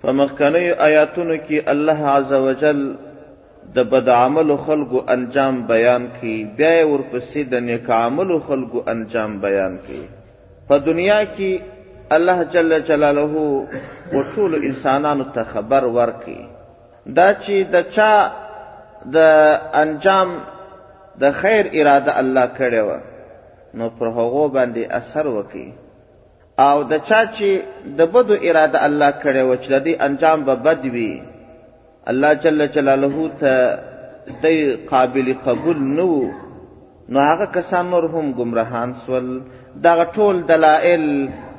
په مخکنیو آیاتونو کې الله عزوجل د بد عملو خلکو انجام بیان کړي بیا یې ورپسې د نیک عملو خلکو انجام بیان کړي په دنیا کې الله جل جلاله و ټول انسانانو ته خبر ورکړي دا چې د چا د انجام د خیر اراده الله کړې وه نو پر هغو باندې اثر وکړي او د چا چې د بدو اراده الله کړې و چې د دې انجام به بد وي الله جل جلاله ته د قابل قبول نه وو نو هغه کسان نور هم ګمراهان سول دغه ټول دلائل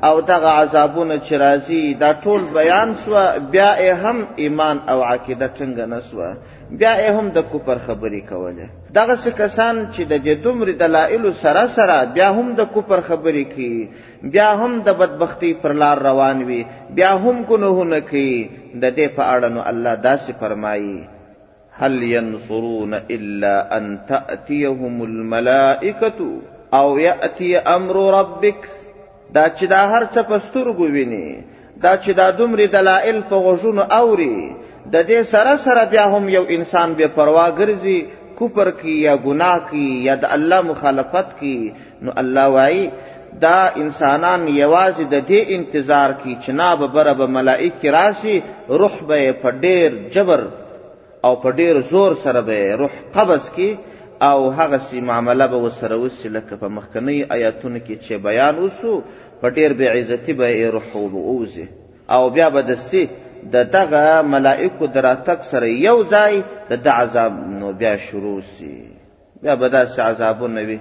او دغه عذابونه چې راځي دا ټول بیان سوه بیا یې هم ایمان او عقیده ټینګه نه سوه بیا یې هم د کفر خبرې کولې دغسې کسان چې د دې دومرې دلایلو سره سره بیا هم د کفر خبرې کوي بیا هم د بدبختۍ پر لار روان وي بیا هم ګناهونه کوي د دې په اړه نو الله داسې فرمایي هل ينصرون الا ان تاتيهم الملائکه او ياتي امر ربک دا چې دا هر څه په سترګو ویني دا چې دا دومره دلایل په غوږونو اوري د دې سره سره بیا هم یو انسان بې پروا ګرځي کفر کی یا ګناه کی یا د الله مخالفت کی نو الله وایي دا انسانان یوازې د دې انتظار کی چې نا به بره به ملائک راشي روح به په ډیر جبر او په ډېر زور سره به یې روح قبض کړي او هغسې معامله به ورسره وسي لکه په مخکنیو ایاتونو کې چې بیان وسو په ډېر بېعزتي به یې روح ووځي او بیا به دستي د دغه ملائکو د راتګ سره یو ځای د ده عذاب نو بیا شروع سي بیا به داسې عذابونه وي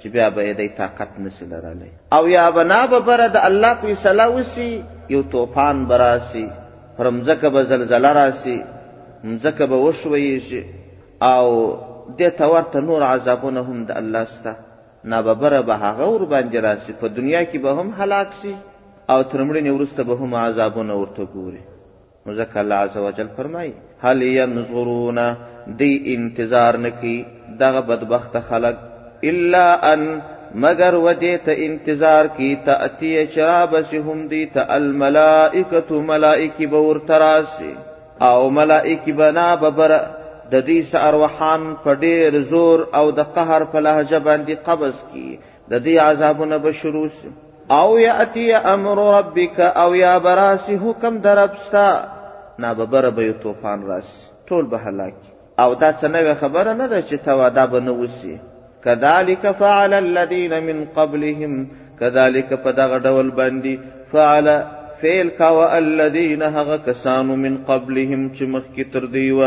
چې بیا به یې دی طاقت نسی لرلی او یا به ناببره د الله فیصله وسي یو توپان به راسي پر مځکه به زلزله راسي مځکه به وښویږي او دې ته ورته نور عذابونه هم د الله سته ناببره به هغه ورباندې راسي په دنیا کې به هم هلاک سي او تر مړینې وروسته به هم عذابونه ورته ګوري نو ځکه الله عز وجل فرمایي هل ينظرون دی انتظار نکی دغه بدبخت خلق الا ان مگر ودی ته انتظار کی تاتی چرابس هم دی ته الملائکه ملائکی به ورتراسی او ملائکی بنا ببر د دې ساروحان په ډېر زور او د قهر په لهجه باندې قبض کی د دې عذابونه به شروع شي او یاتی امر ربک او یا براسی حکم دربستا نا ببر به طوفان راس ټول به هلاک او دا څه نوې خبره نه ده چې توا دا به نه وسی کذالک فعل الذین من قبلهم کذالک په دغه ډول باندې فعل فعل کاوه الذین هغه کسانو من قبلهم چې مخکې تر دی و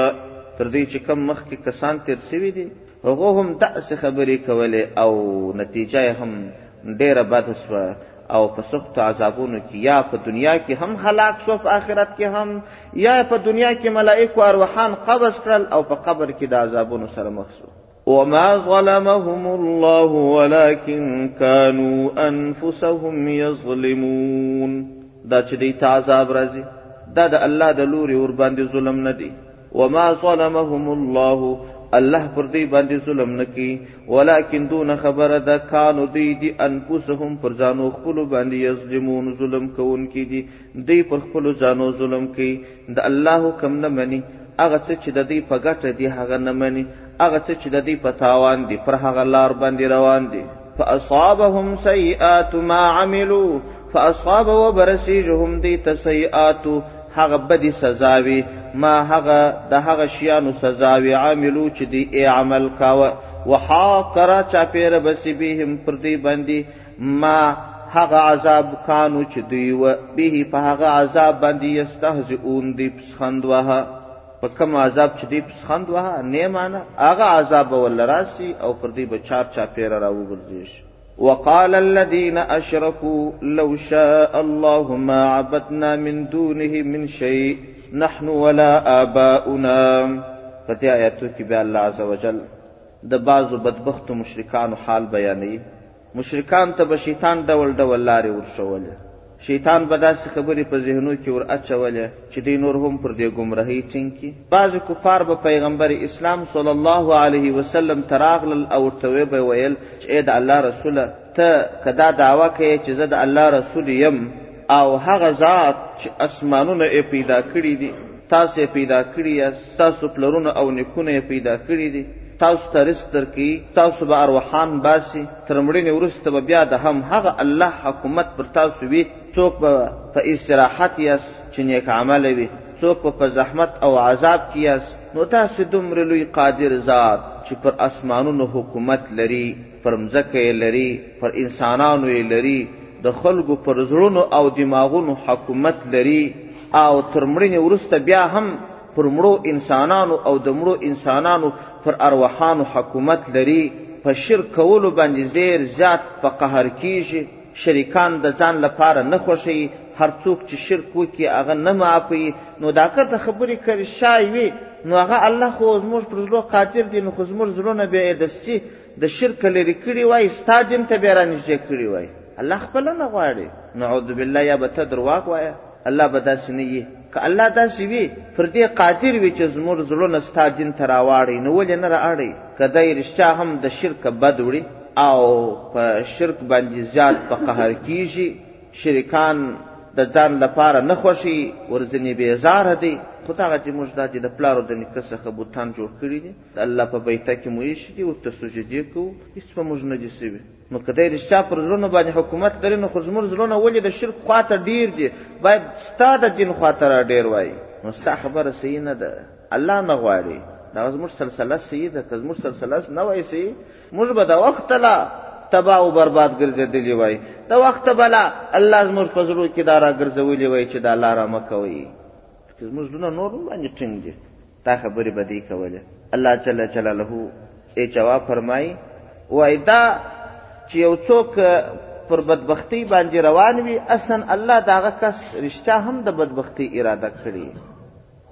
تر دې چې کم مخکې کسان تیر سوي دي هغو هم داسې خبرې کولې او نتیجه یې هم ډېره بده سوه او په سختو عذابونو کې یا په دنیا کې هم هلاک شو په آخرت کې هم یا په دنیا کې ملائکو ارواحان قبض کړل او په قبر کې د عذابونو سره مخ شو وما ظلمهم الله ولكن كانوا انفسهم يظلمون دا چې دوی ته عذاب راځي دا د الله د لوري ورباندې ظلم نه دی وما ظلمهم الله الله پر دی باندې ظلم نکی ولکن دون خبره ده کانو دی دی انفسهم پر ځانو خپل باندې یظلمون ظلم کوونکې دي دی پر خپل ځانو ظلم کوي د الله حکم نه مني هغه څه چې د دی په ګټه دی هغه نه مني هغه څه چې د دی په تاوان دی پر هغه لار باندې روان دي فاصابهم سیئات ما عملوا فاصاب وبرسیجهم دی تسیئات هغه بدی سزاوی ما هغه د هغه شیانو سزاوی عاملو چې دی ای عمل کاوه وحاق را چاپیر بسی بهم پر دی باندې ما هغه عذاب کانو چې دوی و به په هغه عذاب باندې یستهزئون دی پسخند وه په کوم عذاب چې دوی پسخند وه نې مانه هغه عذاب به ورله راسي او پر دوی به چار چاپېره راوګرځېږي وقال الذين اشركوا لو شاء الله ما عبدنا من دونه من شيء نحن ولا آباؤنا په دې آیاتو کې به الله عزوجل د بعضو بدبختو مشرکانو حال بیانوي مشرکان ته به شیطان ډول ډول لارې ورښولې، شیطان به داسې خبرې په ذهنو کې ور اچولې چې دوی نور هم پر دې ګمرهۍ ټینګ کړي. بعضې کفار به پیغمبر اسلام صلی الله علیه وسلم ته راغلل او ورته ویې به ویل چې ای د الله رسوله! ته که دا دعوه کوې چې زه د الله رسول یم او هغه ذات چې اسمانونه یې پیدا کړي دي تاسو یې پیدا کړي یاست، ستاسو پلرونه او نیکونه یې پیدا کړي دي، تاسو ته رزق درکوي، تاسو به ارواحان باسي، تر مړینې وروسته به بیا د هم هغه الله حکومت پر تاسو وي، څوک به په استراحت یاست چې نیک عمله وي، څوک به په زحمت او عذاب کې یاست، نو داسې دومره لوی قادر ذات چې پر اسمانونو حکومت لري. پر مځکه یې لري، پر انسانانو یې لري، د خلکو پر زړونو او دماغونو حکومت لري او تر مړینې وروسته بیا هم پر مړو انسانانو او د مړو انسانانو پر ارواحانو حکومت لري، په شرک کولو باندې ډېر زیات په قهر کېږي، شریکان د ځان لپاره نه خوښوي، هر څوک چې شرک وکړي هغه نه معافوي، نو دا که د خبرې که رښتیا وي نو هغه الله خو زموږ پر زړو قادر دی، نو خو زموږ زړونه بې یې دستي. د شرک لري کړي وای ستا دین ته بیا رانږدې کړي وای الله خپله نه غواړي نعوذ بالله یا به ته درواغ وایه الله به داسې نه وي که الله داسې وي پر دې قادر وي چې زموږ زړونه ستا دین ته راواړوي نو ولې نه رااړوي که دی رښتیا هم د شرکه بد وړي او په شرک باندې زیات په قهر کیږي شریکان د ځان لپاره نه خوښي ورځنې بېزاره دی خو دغه چې موږ دا چې د پلارو د نیکه څخه بوتان جوړ کړي دي د الله په بیته کې مو ایښي دي، ورته سجدې کوو، هیڅ په موږ نه دي شوي. نو که دی رښتیا پر زړونو باندې حکومت لري، نو خو زموږ زړونه ولې د شرک خوا ته ډېر دي؟ باید ستا د دین خوا ته را ډېر وای. نو ستا خبره صحیح نه ده، الله نه غواړي. دغه زموږ سلسله صحیح ده، که زموږ سلسله نه وای صحیح، موږ به د وخته لا تباه او برباد ګرځېدلي وای، د وخته به لا الله زموږ په زړو کې دا راګرځولي وای چې دا لاره مه کوئ. که زموږ زړونه نور هم باندې ټینګ دي، دا خبرې به دی کولې الله جل جلاله یې جواب فرمایي وایي دا چې یو څوک پر بدبختی باندې روان وي اصلا الله داغه کس رښتیا هم د بدبختی اراده کړي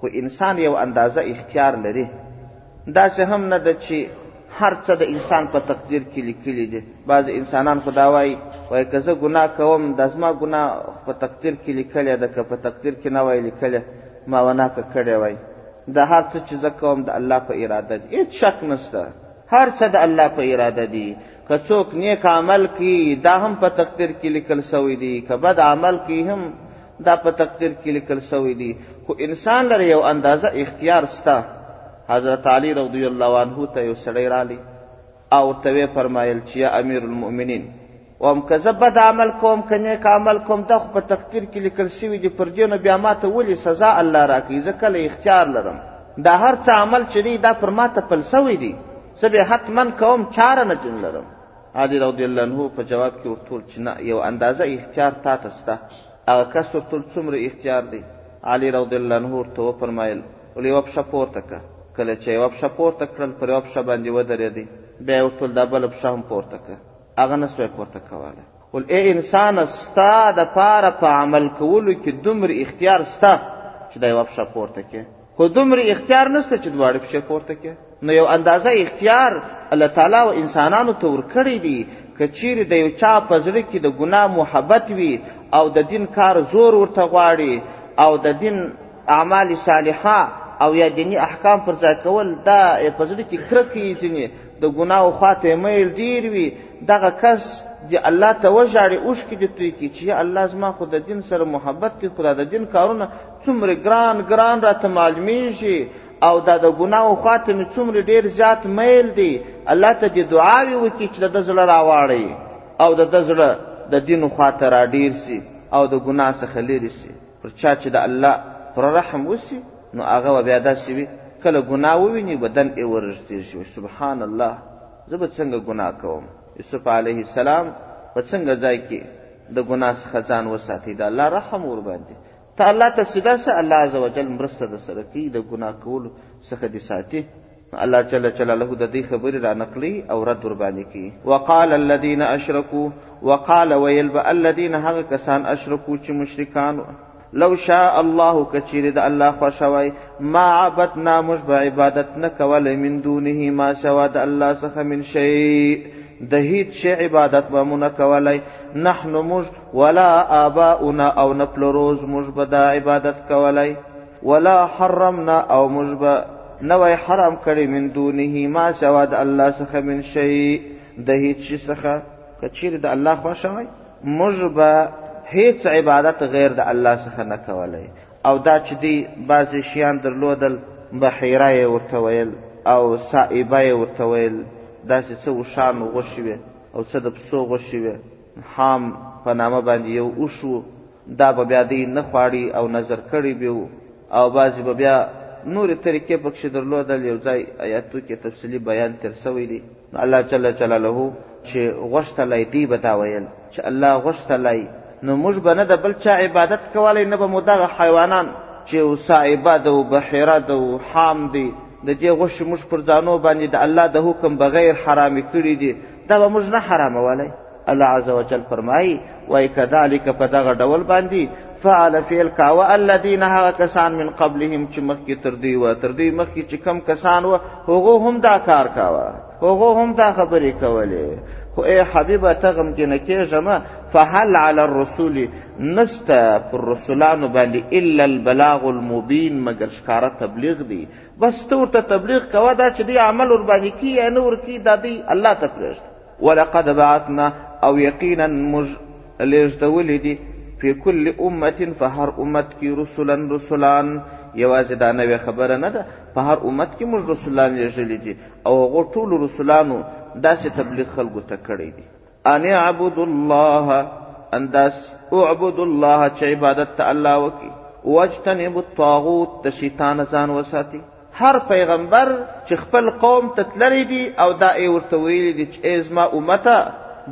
خو انسان یو اندازه اختیار لري داسې هم نه ده چې هر څه د انسان په تقدیر کې لیکلي دي بعضې انسانان خو دا وایي وایي که زه ګناه کوم دا زما ګناه په تقدیر کې لیکلې ده که په تقدیر کې نه وای لیکلې ماوناک کړی وای دا هر څه چې زه کوم د الله په اراده دي هیڅ شک نشته هر څه د الله په اراده دي که څوک نیک عمل کوي دا هم په تقدیر کې لیکل سوی دی که بد عمل کوي هم دا په تقدیر کې لیکل سوی دی خو انسان لره یو اندازه اختیار سته حضرت علی رضی الله عنه ته یو سړی رالی او ورته وې فرمایل چې یا امیر المؤمنین وم که زه بد عمل کوم که نیک عمل کوم دا خو په تقدیر کې لیکل سوي دي پر دې نو بیا ما ته ولې سزا الله راکوي زه کله اختیار لرم دا هر څه عمل چې دی دا پر ما تپل سوی دی زه بیا حتما کوم چاره نه جون لرم علی رضی الله عنه په جواب کې ورته چې نه یو اندازه اختیار تا ته سته هغه کس ورته وویل، څومره اختیار دی؟ علي رضي الله عنه ورته وفرمایل، ول یوه پښه پورته کړه. کله چې یوه پښه پورته کړل، پر یوه پښه باندې ودرېدی، بیا یې ورته وویل، دا بله پښه هم پورته کړه. هغه نه شوای پورته کولی. ول ای انسانه! ستا دپاره په عمل کولو کې دومره اختیار شته چې دا یوه پښه پورته کړې. خو دومره اختیار نشته چې دواړه پښې پورته کړي نو یو اندازه اختیار الله تعالی او انسانانو ته ورکړی دی که چیرې د یو چا په زړه کې د ګناه محبت وي او د دین کار زور ورته غواړي او د دین اعمال صالحه او یا دینی احکام پر ځای کول دا په زړه کې کرکې ځینې د ګناه او خواته میل ډیر وي دغه کس دی الله ته وژاړي اوښکې دې توی کړي چې الله زما خو د دین سره محبت کې خدا د دین کارونه څومره ګران ګران راته معلومیږي او دا د ګناو خاطر مې څومره ډیر زیات میل دی الله ته دې دعاوې وکړي چې د زړه راواړی او د زړه د دین خاطر را ډیر سي او د ګناه څخه لري سي پر چا چې د الله پر رحم وسی نو هغه بیا داسې وي کله ګناه وویني بدن یې ورژتېږي سبحان الله زه به څنګه ګناه کوم یوسف علیه السلام په څنګه ځای کې د ګناه څخه ځان وساتي د الله رحم ورباندې ته الله ته سیده سه الله عز وجل مرسته د سره کوي د ګناه کولو څخه دې ساتي نو الله جل جلاله د دې خبرې را نقلي او رد ور باندې کوي وقال الذين اشركوا وقال ويل به الذين هغه کسان اشركوا چې مشرکان لو شاء الله کچیر د الله خوشوي ما عبدنا مش به عبادت نه کوله من دونه ما سوا د الله څخه من شي د هیڅ شي عبادت به مونږ کولای نحنو مش ولا آباؤنا او نه پلروز موږ به دا عبادت کولی ولا حرمنا او موږ به نه وای حرام کړی من دونه ما سوا د الله څخه من شی د هیڅ شي څخه که چیرې د الله خوښه وای موږ به هیڅ عبادت غیر د الله څخه نه کولی او دا چې دی بعضې شیان درلودل بحیره یې ورته ویل او سائبه یې ورته ویل داسې څه وشانو غوښې وې او څه د پسو غوښې وې حام په نامه باندې یو اوښ وو، دا به بیا دی نه خواړی او نذر کړی به وو او بعضی به بیا نورې طریقې پکښې درلودل، یو ځای ایاتو کې تفصیلی بیان تیر شوی دی. نو الله جل جلاله چې غوښتلای دوی به دا ویل چې الله غوښتلای نو موږ به نه د بل چا عبادت کولای نه به مو دغه حیوانان چې صاعبه ده او بحیره ده او حام دی د دې غوښې موږ پر ځانو باندې د الله د حکم بغیر حرامې کړي دي دا به موږ نه حرامولی الله عز وجل فرمایي وای کذالک په دغه ډول باندې فعل فعل کاوه الذين هغه کسان من قبلهم چې مخکې تر دوی وه تر دوی مخکې چې کم کسان وه هغو هم دا کار کاوه هغو هم دا خبرې کولې خو ای حبیبه ته غمګینه کېږه مه فهل علی الرسول نسته پر رسولانو باندې الا البلاغ المبین مګر ښکاره تبلیغ دی بس ته ورته تبلیغ کوه دا چې دی عمل ورباندې کی یا نه ورکی دا دی الله ته پرېږده ولقد بعثنا او یقینا موږ لېږدولي دي فی کل امت په هر امت کې رسولا رسولان یوازې دا نوې خبره نه ده په هر امت کې موږ رسولان لېږلي دي او هغو ټولو رسولانو داسې تبلیغ خلکو ته کړی دی ان اعبد الله انداس اعبد الله چې عبادت ته الله وکي واجتنب الطاغوت د شیطان ځان وساتي هر پیغمبر چې خپل قوم ته تللی دي او دا یې ورته ویلي دي چې ای زما امته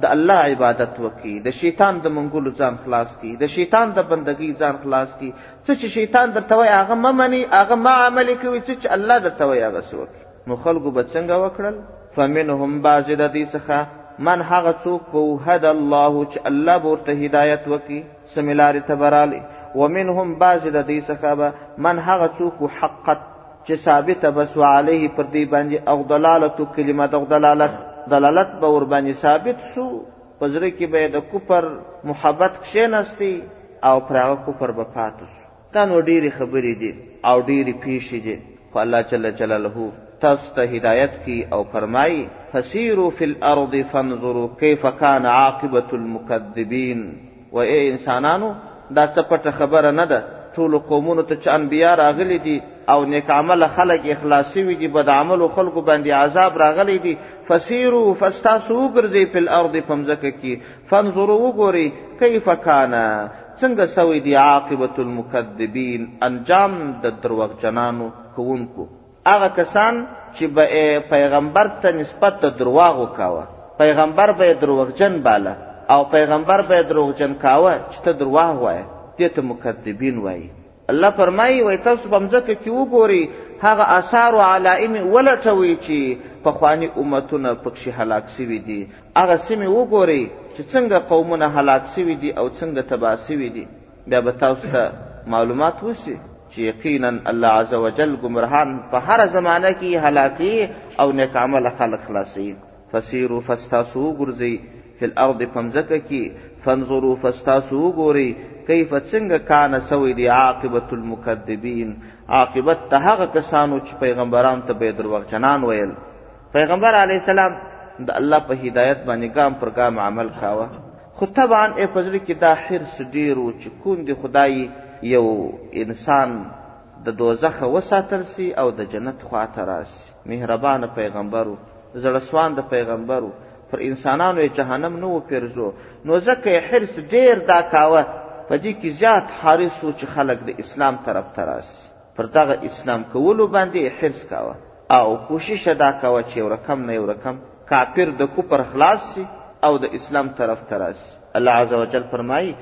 د الله عبادت وکړي د شیطان د منګولو ځان خلاص کړي د شیطان د بندګۍ ځان خلاص کړي څه چې شیطان درته وایي هغه مه مني هغه مه عملې کوي څه چې الله درته وایي هغه څه وکړي نو خلکو به څنګه وکړل فمنهم بعضې د دوی څخه من هغه څوک په هد الله چې الله به ورته هدایت وکړي سمې لارې ته به رالی ومنهم بعضې د دوی څخه به من هغه څوک حقت چې ثابته به سوه علیه پر دوی باندې او دلالت کلمه د دلالت دلالت به ورباندې ثابت سو په زړه کې به د کفر محبت کښېناستی او پر هغه کفر به پاتې سو دا نو ډېرې خبرې دي او ډېرې پېښې دي، خو الله جل جلاله تاسو ته هدایت کوي او فرمایي، فسیرو فی الارض فانظرو کیف کان عاقبة المکذبین، وایه ای انسانانو! دا څه پټه خبره نه ده، ټولو قومونو ته چې انبیا راغلي دي او نېک عمله خلک اخلاص شوي دي، بد عملو خلکو باندې عذاب راغلی دی، فسیرو، پس تاسو وګرځئ، فی الارض، په مځکه کې، فانظرو، وګورئ، کیف کان، څنګه سوی دی عاقبت المکذبین انجام د دروغجنانو کوونکو هغه کسان چې به پیغمبر ته نسبت د درواغو کاوه پیغمبر به یې دروغجن باله او پیغمبر به یې دروغجن کاوه چې ته درواغ وایه دې ته مکذبین وایي الله فرمایي وای تاسو په مځکه کې وګورئ هغه آثار او علائم ولټوي چې پخواني امتونه پکښې هلاک سوي دي هغه سیمې وګورئ چې څنګه قومونه هلاک سوي دي او څنګه تباه سوي دي بیا به تاسو ته معلومات وسي چې یقینا الله عز وجل ګمرهان په هره زمانه کې هلاکي او نیک عمل خلق خلاصوي فسیرو فس تاسو وګرځئ فی الارض په مځکه کې فانظرو فس تاسو وګورئ کیف څنګه کان سوی دی عاقبت المکذبین عاقبت ته هغه کسانو چې پیغمبران ته به دروغجنان ویل پیغمبر علی السلام د الله په هدایت باندې ګام پر ګام عمل کاوه خو طبعا ای پزړه کې دا حرص ډیر و چې کون دی خدای یو انسان د دوزخ وساتل سی او د جنت خواته راسي مهربانه پیغمبر و، زړسوانده پیغمبر و، پر انسانانو یې جهنم نه و پېرزو، نو ځکه یې حرص ډېر دا کاوه، په دې کې زیات حريص و چې خلک د اسلام طرف ته راشي، پر دغه اسلام کولو باندې یې حرص کاوه او کوشش یې دا کاوه چې یو رقم نه یو رقم کافر د کفر خلاص شي او د اسلام طرف ته راشي. الله عز وجل فرمایي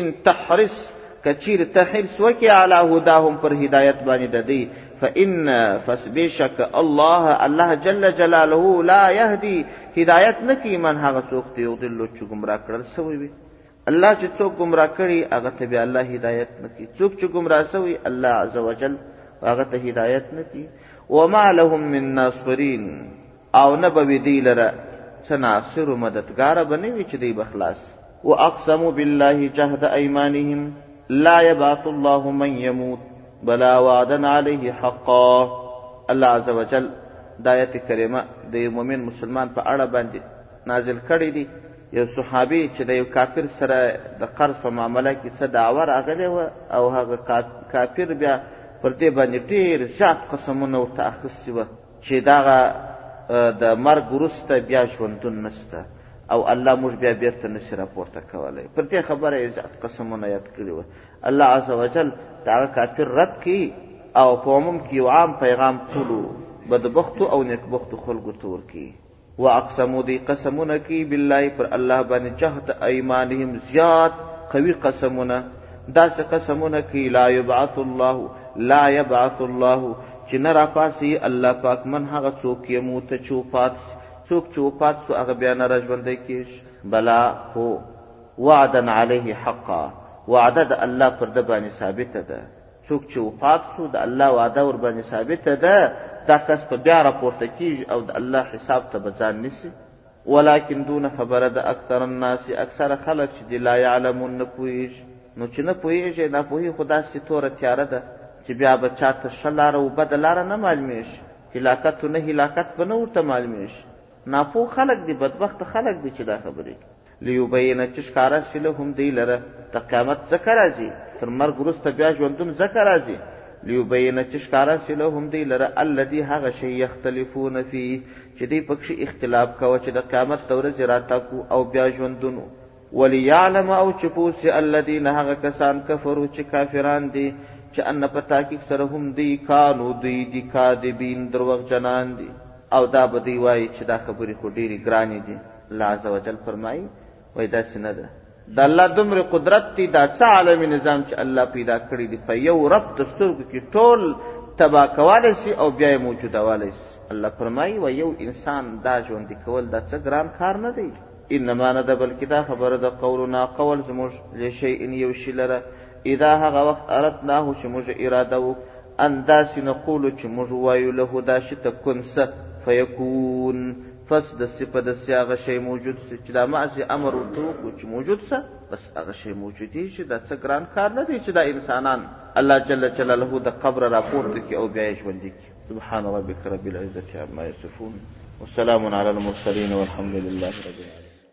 ان تحرس کچیر ته حرس وکې علی هداهم پر هدایت باندې د دی فإن فسبشک الله الله جل جلاله لا يهدي هدایت نکي من هغه څوک ته یو دل چې گمراه کړل سوی وي الله چې څوک گمراه کړي هغه ته به الله هدایت نکي څوک چې گمراه سوی الله عزوجل هغه ته هدایت نکي وما لهم من ناصرين او نه به وي دوی لره څه ناصر و مددګاره به نه وي چې دوی به خلاص واقسموا بالله جهد ايمانهم لا يبعث الله من يموت بلا وعدا عليه حقا الله عز وجل د آیت کریمه د یو مؤمن مسلمان په اړه باندې نازل کړی دی یو صحابي چې د یو کافر سره د قرض په معامله کې څه دعوه راغلی وه او هغه کافر بیا پر دې باندې ډېر زیات قسمونه ورته اخیستي وه چی دغه د مرګ وروسته بیا ژوندون نشته او الله موږ بیا بیرته نشي راپورته کولی پر دې خبره یې زیات قسمونه یاد کړي وه الله عز وجل د هغه کافر رد کوي او په عموم کې یو عام پیغام ټولو بدبختو او نیکبختو خلکو ته ورکوي واقسمو دی قسمونه کی بالله پر الله باندې جهد ایمانهم زیات قوی قسمونه داسې قسمونه کی لا یبعث الله لا یبعث الله چې نه راپاسی الله پاک من هغه څوک یې مو ته چوپات څوک چوپات سو هغه بیا نه راژوندی کیږي بلا هو وعدا علیه حقا وعده د الله پر د باندې ثابته ده څوک چې وفات سو د الله وعده ورباندې ثابته ده دا کس په بیا راپورته کیږي او د الله حساب ته به ځان نیسي ولکن دونه خبره د اکثر الناس اکثره خلک چې دي لا یعلمون نه پوهیږي نو چې نه پوهیږي ناپوهي خو داسې توره تیاره ده چې بیا به چاته ښه لاره و بده لاره نه معلومیږي هلاکت و نه هلاکت به نه ورته معلومیږي ناپوه خلک دي بدبخته خلک دي چې دا خبرې کوي لیبین چې ښکاره شي لهم دوی لره د قیامت ځکه راځي تر مرګ وروسته بیا ژوندون ځکه راځي لیبین چې ښکاره شي لهم دوی لره الذي هغه شی یختلفون فی چې دوی پکښې اختلاف کوه چې د قیامت د ورځې راتاکو او بیا ژوندون وليعلم او چې پوسې الذين هغه کسان کفرو چې کافران دي چې ان په تحقیق سره هم دی کانو دوی دي کاذبین دروغ جنان دي او دا به دی وایي چې دا خبرې خو ډېرې ګرانې دي الله عز وجل فرمایي وایي داسې نه ده د الله دومره قدرت دی دا څه عالمي نظام چې الله پیدا کړی دی په یو رب د سترګو کې ټول تبا کولی شي او بیا یې موجودولی شي الله فرمایي و یو انسان دا ژوندي کول دا څه ګران کار نه دی انما نه ده بلکې دا خبره د قولنا قول زموږ لشیء یو شي لره اذا هغه وخت اردناه چې موږ اراده وو ان داسې نقولو چې موږ وایو له دا شي ته کن څه فیکون پس د سي په دسي هغه شی موجود سي چې دا معزې امر ورته وکړو چې موجود سه بس هغه شی موجودېږي دا څه ګران کار نه دی چې دا انسانان الله جل جلاله د قبره راپورته کړي او بیا یې ژوندي کړي سبحان ربک رب العزة عما یصفون وسلام علی المرسلین والحمد لله رب العالمین